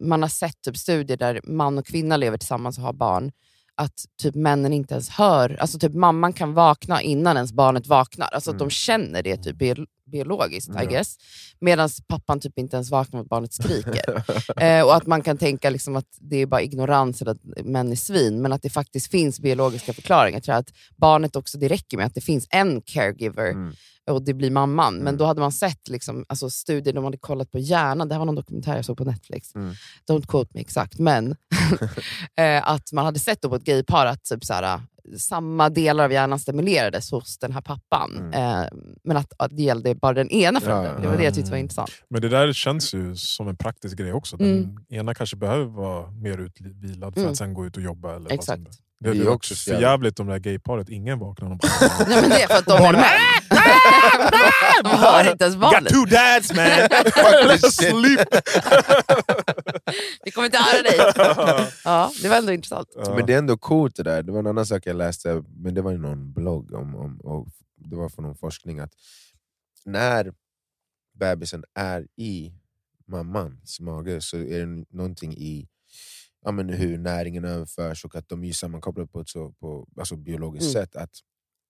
man har sett typ studier där man och kvinna lever tillsammans och har barn. Att typ männen inte ens hör, alltså typ mamman kan vakna innan ens barnet vaknar. Alltså att Mm. de känner det typ bio- biologiskt, I Ja. guess. Medan pappan typ inte ens vaknar när barnet skriker. Eh, och att man kan tänka liksom att det är bara ignorans eller att män är svin, men att det faktiskt finns biologiska förklaringar. Jag tror att barnet också, det räcker med att det finns en caregiver Mm. och det blir mamman. Men Mm. då hade man sett liksom, alltså, studier, de hade kollat på hjärnan, det här var någon dokumentär jag såg på Netflix, Mm. don't quote me exakt, men eh, att man hade sett då på ett gaypar att typ, så här, samma delar av hjärnan stimulerades hos den här pappan. Mm. Eh, men att, att det gällde bara den ena föräldern. Ja, det var det jag tyckte var intressant. Men det där känns ju som en praktisk grej också. Den Mm. ena kanske behöver vara mer utvilad för Mm. att sen gå ut och jobba. Eller Exakt. Vad som, det, Det är det är också också så för jävligt om det här gayparet, ingen vaknar. De Nej, men det är för att de är män. De hör inte ens Got barnet. two dads man! Sleep! Vi kommer inte höra dig. Ja, det var ändå intressant. Ja. Men det är ändå coolt det där. Det var en annan sak jag läste, men det var i någon blogg, om, om, och det var från någon forskning, att när bebisen är i mammans mage så är det någonting i ja, men hur näringen överförs och att de är sammankopplade på ett så på, alltså biologiskt Mm. sätt. att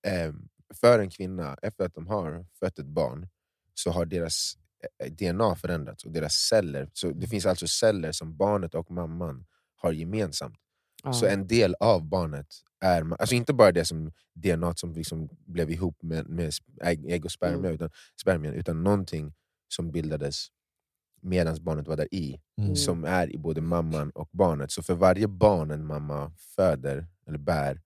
eh, För en kvinna, efter att de har fött ett barn, så har deras eh, DNA förändrats och deras celler. Så det finns alltså celler som barnet och mamman har gemensamt. Ja. Så en del av barnet är, alltså inte bara det som DNA som liksom blev ihop med, med ägg och spermia, Mm. utan, spermien, utan någonting som bildades medan barnet var där i, Mm. som är i både mamman och barnet. Så för varje barn en mamma föder, eller bär,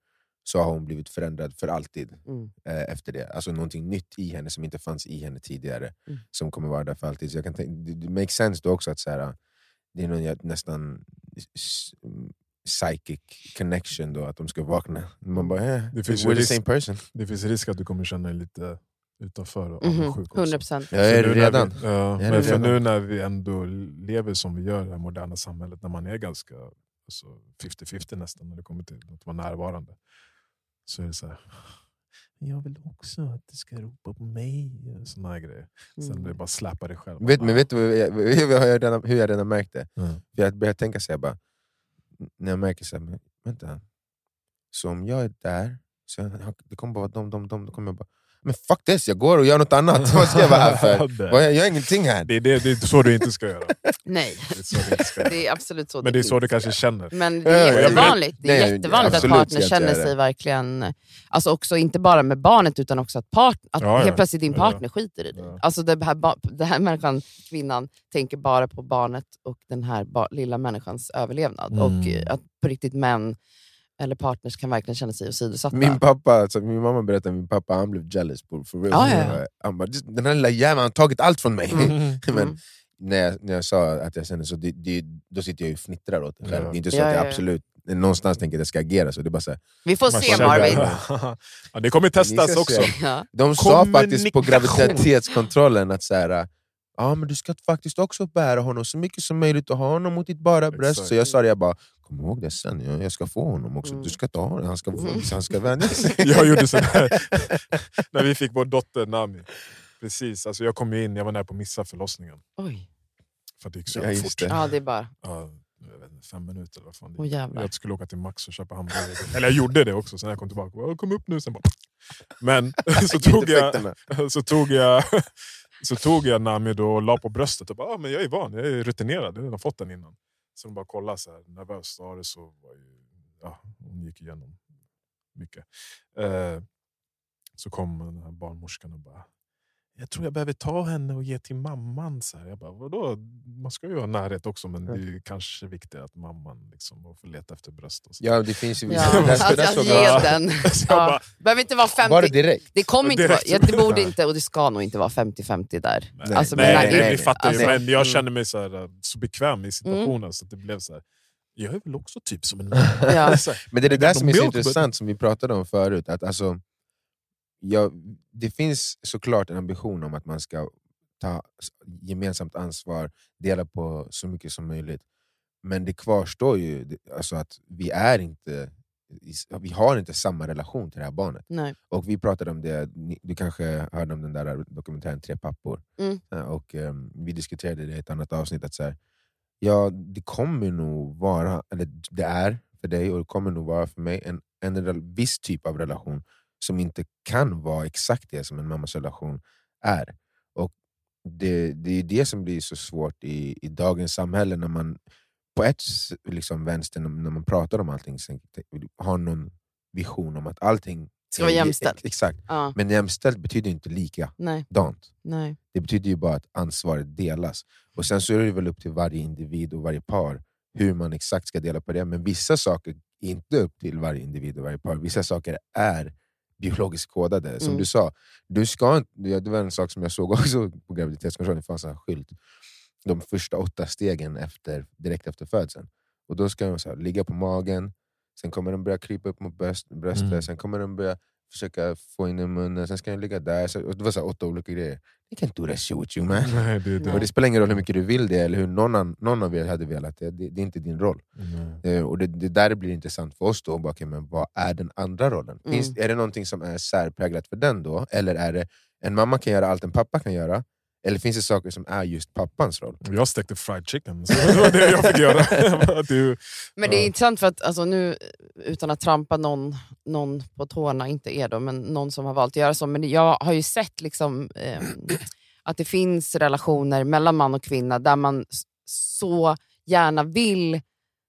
så har hon blivit förändrad för alltid Mm. eh, efter det. Alltså någonting nytt i henne som inte fanns i henne tidigare, Mm. som kommer vara där för alltid. Så jag kan tänka, det, det makes sense då också att så här, det är någon nästan psychic connection då, att de ska vakna. Man bara, eh, Det finns we're the risk- same person. Det finns risk att du kommer känna dig lite utanför och Mhm, avundsjuk också. 100 procent. Jag är det redan. Vi, ja, men det för redan. nu när vi ändå lever som vi gör i det här moderna samhället, när man är ganska alltså, 50-50 nästan när det kommer till att vara närvarande, så är det så här. Jag vill också att du ska ropa på mig. Såna här grejer. Sen Mm. det bara släppa dig själv. Vet, men vet du vad jag, hur jag redan, hur jag redan märkt det? Mm. Jag börjar tänka så här, bara, när jag märker så här, men, vänta, så om jag är där, så jag, det kommer bara vara de, de, de, då kommer jag bara, men fuck this, jag går och gör något annat. Vad ska jag vara här för? Jag gör ingenting här. Det, är det, det är så du inte ska göra. Nej, Det är så du inte ska göra. det är absolut så Men det är så du kanske känner. Men det Ja, är ja, jättevanligt, det är Nej, jättevanligt att partner känner sig verkligen... Alltså också inte bara med barnet, utan också att, part, att Ja, ja. helt plötsligt din Ja, partner skiter i dig. Ja. Alltså det här, det här människan, kvinnan, tänker bara på barnet och den här lilla människans överlevnad. Mm. Och att på riktigt män eller partners kan verkligen känna sig åsidosatta. Min pappa, alltså, min mamma berättade att min pappa han blev jealous. På, for real. Ja, ja. Han bara, "Just- den här lilla jäveln har tagit allt från mig. Mm. Men Mm. när, jag, när jag sa att jag kände så, det, det, då sitter jag ju och fnittrar åt det själv. Ja. Det är inte så Ja, att jag ja, ja. absolut någonstans tänker att jag ska agera så. Det är bara så här, Vi får se känner- Marvin. ja, det kommer testas också. Ja. De sa faktiskt på graviditetskontrollen att så här, ja, men du ska faktiskt också bära honom så mycket som möjligt och ha honom mot ditt bara bröst. Exakt. Så jag sa det, jag bara, kom ihåg det sen, jag, jag ska få honom också. Mm. Du ska ta honom, han ska, Mm. han ska vänja sig. Jag gjorde sådär när vi fick vår dotter Nami. Precis, alltså jag kom in, jag var nära på att missa förlossningen. Oj. För det gick så Ja, fort. det. Ja, det är bara... Ja, jag vet inte, fem minuter eller vad fan jävlar. Jag skulle åka till Max och köpa hamburgare. Eller jag gjorde det också, sen när jag kom tillbaka. Jag kom upp nu, sen bara... Men så tog jag, så tog jag, så tog jag Nami då och la på bröstet och bara, ah, men jag är van, jag är rutinerad, jag har redan fått den innan. Så de bara kollade så här, nervöst var det så var ju, ja, hon gick igenom mycket. Eh, så kom den här barnmorskan och bara, jag tror jag behöver ta henne och ge till mamman. Så här. Jag bara, vadå? Man ska ju ha närhet också men det är ju kanske viktigt att mamman liksom får leta efter bröst. Och så. Ja, det finns ju... Ja, där- att, att ge den. Så Ja. behöver inte vara 50... Var det direkt? Det kommer inte vara, Direkt. ja, det borde inte och det ska nog inte vara 50-50 där. nej, Alltså, nej, nej, nej, vi fattar ju, alltså, men jag mm. kände mig så, här, så bekväm i situationen så att det blev så här. Jag är väl också typ som en man. Ja. Så Men det är det där som är så intressant som vi pratade om förut. Att alltså, ja, det finns såklart en ambition om att man ska ta gemensamt ansvar, dela på så mycket som möjligt. Men det kvarstår ju alltså att vi är inte vi har inte samma relation till det här barnet. Nej. Och vi pratade om det, du kanske hörde om den där dokumentären Tre pappor? Mm. Och ehm, Vi diskuterade det i ett annat avsnitt, att så här, ja, det kommer nog vara, eller det är för dig och det kommer nog vara för mig, en, en viss typ av relation som inte kan vara exakt det som en mammas relation är. Och Det, det är det som blir så svårt i, i dagens samhälle, när man på ett liksom vänster, när, man pratar om allting, har någon vision om att allting Ska vara jämställt. Exakt. Ja. Men jämställt betyder inte likadant. Nej. Nej. Det betyder ju bara att ansvaret delas. Och Sen så är det väl upp till varje individ och varje par hur man exakt ska dela på det. Men vissa saker är inte upp till varje individ och varje par. Vissa saker är biologiskt kodade. Som Mm. du sa, du ska inte, det var en sak som jag såg också på graviditetskontrollen, det fanns en skylt. De första åtta stegen efter, direkt efter födseln. Och Då ska de så här, ligga på magen, sen kommer de börja krypa upp mot bröst, bröstet, Mm. sen kommer de börja försöka få in i munnen, sen ska de ligga där. Så, det var så här, åtta olika grejer. You can't do that shit with you man. Nej, det det. Och det spelar ingen roll hur mycket du vill det, eller hur någon, an, någon av er hade velat det. Det, det är inte din roll. Nej. Eh, och det, det där blir intressant för oss då. Bara, okay, men vad är den andra rollen? Mm. Finns, är det någonting som är särpräglat för den då? Eller är det en mamma kan göra allt en pappa kan göra? Eller finns det saker som är just pappans roll? Jag stekte fried chicken, så det var det jag fick göra. du, Men det är Ja. intressant för att alltså nu, utan att trampa någon, någon på tårna, inte er då, men någon som har valt att göra så. Men jag har ju sett liksom, eh, att det finns relationer mellan man och kvinna där man så gärna vill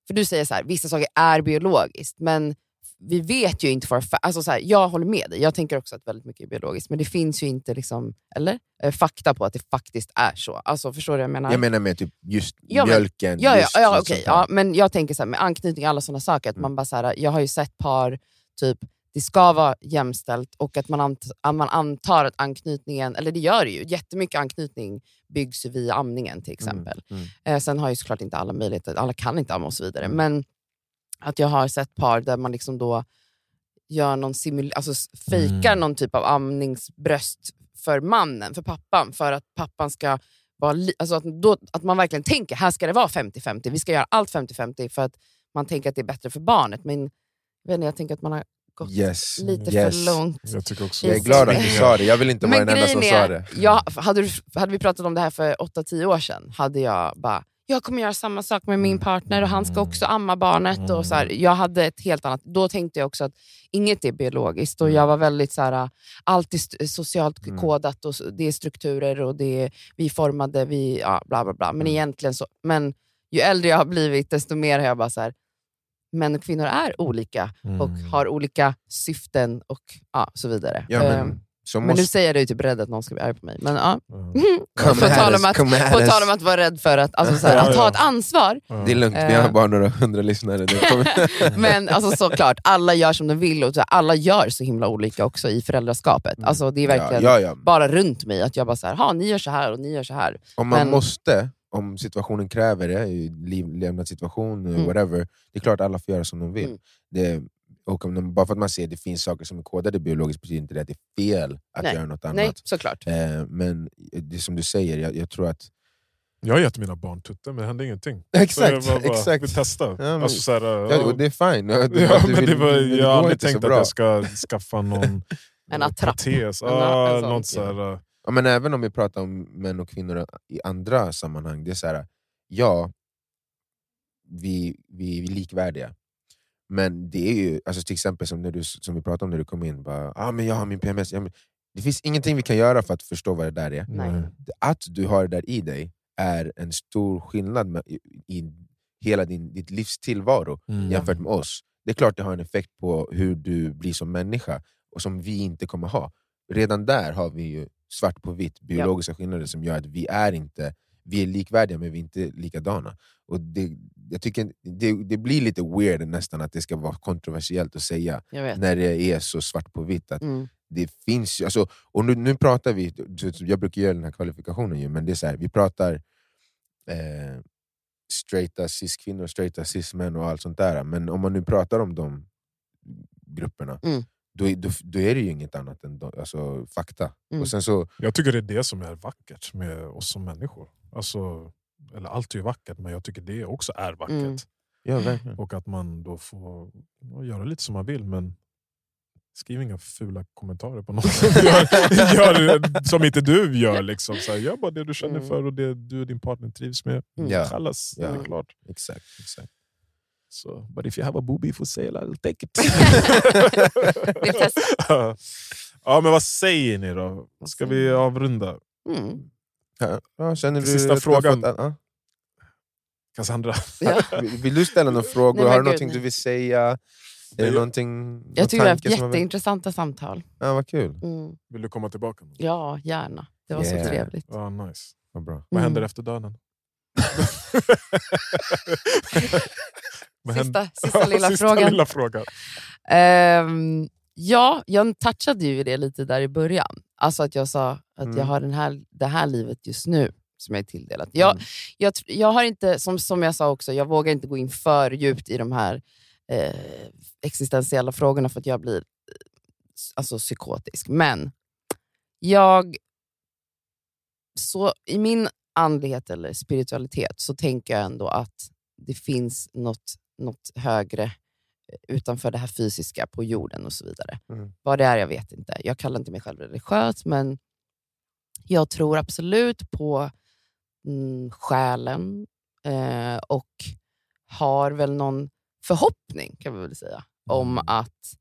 för du säger så här, vissa saker är biologiskt, men vi vet ju inte för alltså så här, Jag håller med dig, jag tänker också att väldigt mycket är biologiskt, men det finns ju inte liksom, eller? Eh, fakta på att det faktiskt är så. Alltså, förstår du vad jag menar? Jag menar med typ just Ja, men- mjölken. Ja, ja, ja, där. ja, men jag tänker så här, med anknytning och alla sådana saker, att Mm. man bara så här, jag har ju sett par, typ, det ska vara jämställt och att man, ant, att man antar att anknytningen, eller det gör det ju, jättemycket anknytning byggs via amningen till exempel. Mm, mm. Eh, sen har ju såklart inte alla möjligheter, alla kan inte amma och så vidare, Mm. men att jag har sett par där man liksom då gör någon simul alltså fejkar Mm. någon typ av amningsbröst för mannen, för pappan, för att pappan ska vara alltså att, då, att man verkligen tänker här ska det vara 50-50, vi ska göra allt 50-50 för att man tänker att det är bättre för barnet. Men jag, jag tänker att man har gått Yes. lite yes. för långt. Jag tycker också Jag är glad att du sa det, jag vill inte vara den enda som sa är, det. jag, hade, du, hade vi pratat om det här för 8-10 år sedan, hade jag bara jag kommer göra samma sak med min partner och han ska också amma barnet. Och så här, jag hade ett helt annat... Då tänkte jag också att inget är biologiskt och jag var väldigt så här, allt är socialt Mm. kodat och det är strukturer och det är, vi formade, vi, ja, bla bla bla. Men Mm. egentligen så... Men ju äldre jag har blivit, desto mer har jag bara så här, män och kvinnor är olika och Mm. har olika syften och ja, så vidare. Ja, Ehm, men, så men nu måste... säger jag det ju typ rädd att någon ska bli arg på mig. Men, ja. Come på tal om att- På tal om att vara rädd för att, alltså, så här, Ja, att ta ett ansvar. Det är lugnt, vi Eh. har bara några hundra lyssnare. Men alltså, såklart, alla gör som de vill och alla gör så himla olika också i föräldraskapet. Alltså, det är verkligen ja, ja, ja. bara runt mig att jag bara så här, "Ha, ni gör så här och ni gör så här. Om man Men- måste, om situationen kräver det, liv, levnadssituation, Mm. whatever, det är klart alla får göra som de vill. Mm. Det, och om, bara för att man ser att det finns saker som är kodade biologiskt betyder inte det att det är fel att Nej. göra något annat. Nej, såklart. Eh, men det är som du säger, jag, jag tror att... Jag har gett mina barn tutte men det hände ingenting. Exakt, så jag bara, exakt. Vi testar. men- alltså, så här, Ja, och det är fine. Ja, du- Ja, du men vill- det var, det jag har aldrig tänkt att jag ska skaffa någon En eh, attrapp. protes. En- Ah, en sån, något så här, eh, Ja, men även om vi pratar om män och kvinnor i andra sammanhang, det är så här, ja, vi, vi är likvärdiga. Men det är ju, alltså till exempel som, när du, som vi pratade om när du kom in, bara, ah, men jag har min PMS. Ja, men, det finns ingenting vi kan göra för att förstå vad det där är. Nej. Att du har det där i dig är en stor skillnad med, i, i hela din, ditt livs tillvaro Mm. jämfört med oss. Det är klart det har en effekt på hur du blir som människa, och som vi inte kommer ha. Redan där har vi ju svart på vitt biologiska skillnader som gör att vi är inte vi är likvärdiga men vi är inte likadana. Och det, jag tycker det, det blir lite weird nästan att det ska vara kontroversiellt att säga när det är så svart på vitt. Att Mm. det finns ju, alltså, och nu, nu pratar vi, jag brukar göra den här kvalifikationen, ju, men det är så här, vi pratar eh, straighta cis-kvinnor, straighta cis-män och allt sånt där. Men om man nu pratar om de grupperna, Mm. då, då, då är det ju inget annat än de, alltså, fakta. Mm. Och sen så, Jag tycker det är det som är vackert med oss som människor. Alltså, eller allt är ju vackert, men jag tycker det också är vackert. Mm. ja, verkligen. Och att man då får ja, göra lite som man vill, men skriv inga fula kommentarer på något som, gör, gör, som inte du gör. Liksom. Så här, gör bara det du känner Mm. för och det du och din partner trivs med. Mm. Ja. Kallas, det är Ja. klart. Exakt, exakt. Så, but if you have a boobie for sale, I'll take it. Ja, men vad säger ni då? Ska vi avrunda? Ja, ja, känner du Sista du frågan. ja. Cassandra? Ja. Vill, vill du ställa några frågor? Nej, har du gud, någonting nej. du vill säga? Är det Jag- någonting, någon Jag tycker vi har haft jätteintressanta samtal. Ja, vad kul. Mm. Vill du komma tillbaka? Ja, gärna. Det var Yeah. så trevligt. Ja, nice. Vad bra. Vad Mm. händer efter döden? Sista, sista lilla sista frågan. lilla frågan. Ehm, ja, jag touchade ju det lite där i början. Alltså att jag sa att Mm. jag har den här, det här livet just nu som jag är tilldelat. Jag, Mm. jag, jag har inte, som, som jag sa också, jag vågar inte gå in för djupt i de här eh, existentiella frågorna för att jag blir eh, alltså, psykotisk. Men jag, så i min andlighet eller spiritualitet så tänker jag ändå att det finns något, något högre utanför det här fysiska på jorden och så vidare. Mm. Vad det är, jag vet inte. Jag kallar inte mig själv religiös, men jag tror absolut på mm, själen eh, och har väl någon förhoppning, kan vi väl säga, om Mm. att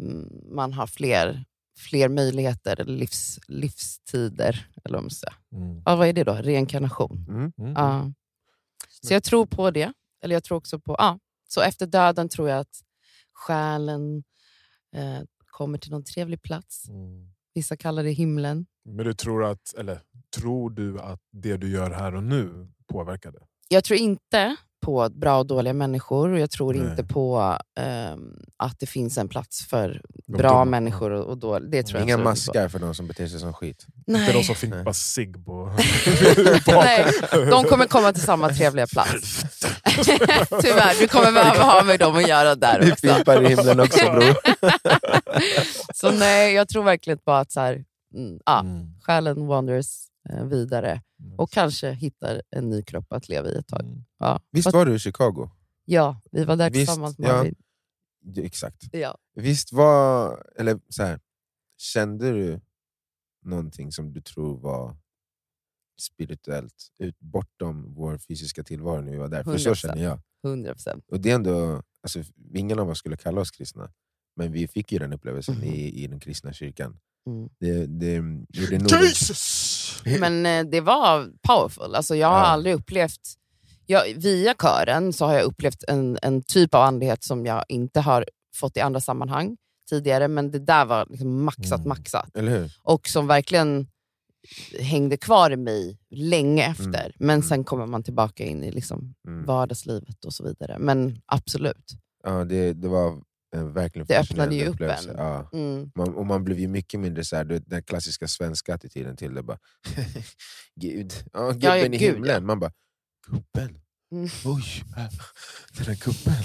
mm, man har fler, fler möjligheter, eller livs, livstider. Eller vad, man. Mm. Ja, vad är det då? Reinkarnation. Mm. Mm. Ja. Så jag tror på det. Eller jag tror också på... Ja. Så efter döden tror jag att själen eh, kommer till någon trevlig plats. Mm. Vissa kallar det himlen. Men du tror, att, eller, tror du att det du gör här och nu påverkar det? Jag tror inte på bra och dåliga människor och jag tror Nej. inte på ehm, att det finns en plats för De bra dumma. människor och, och dåliga. Det tror jag Inga på. maskar för de som beter sig som skit. Inte de Nej. som fimpar cigg på... Nej, de kommer komma till samma trevliga plats. Tyvärr, du kommer behöva ha med dem att göra där Vi också. fimpar i himlen också bror. Så nej, jag tror verkligen på att så här, mm, ja, Mm. själen wanders eh, vidare och kanske hittar en ny kropp att leva i ett tag. Mm. Ja, Visst var du i Chicago? ja vi var där Visst, tillsammans med ja. Marvin. Ja, exakt. Ja. Visst var, eller så här, kände du någonting som du tror var spirituellt ut, bortom vår fysiska tillvaro när vi var där? För så 100%. känner jag. 100 procent. Och det är ändå, alltså, ingen av oss skulle kalla oss kristna, men vi fick ju den upplevelsen Mhm. i, i den kristna kyrkan. Mm. Det, det nog... Jesus! Men eh, det var powerful. Alltså, jag har Ja. aldrig upplevt... Jag, via kören så har jag upplevt en, en typ av andlighet som jag inte har fått i andra sammanhang tidigare, men det där var liksom maxat, Mm. maxat. Och som verkligen hängde kvar i mig länge efter. Mm. Men Mm. sen kommer man tillbaka in i liksom Mm. vardagslivet och så vidare. Men absolut. Ja, det, det var en verkligen Det öppnade ju upp en. Ja. Mm. Man, och man blev ju mycket mindre så här, den klassiska svenska attityden till det. Bara, Gud, ja, gubben ja, i gud, himlen. ja. Man bara, gubben? Mm. Oj, den där gubben.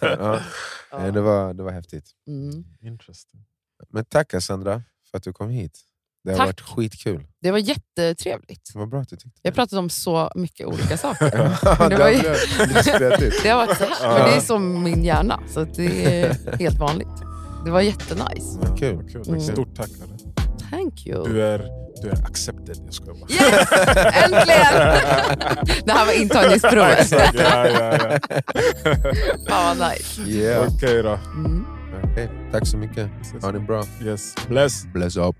ja, Ja. det, var, det var häftigt. Mm. Interesting. Men tack Cassandra för att du kom hit. Det har Tack. varit skitkul. Det var jättetrevligt. Det var bra att du tyckte har pratat om så mycket olika saker. Det det var har ju-. Det har varit så här, men det är som min hjärna, så det är helt vanligt. Det var jättenice. Kul. Kul. Mm. Stort tack. Kalle. Thank you. Du är, du är accepted. Jag skojar bara. Yes! Äntligen! Det här var intagningsprovet. Exakt, ja, ja, ja. Fan vad nice. Yeah. Okej då. Mm. Okej, Tack så mycket. Ha det bra. Yes. Bless. Bless up.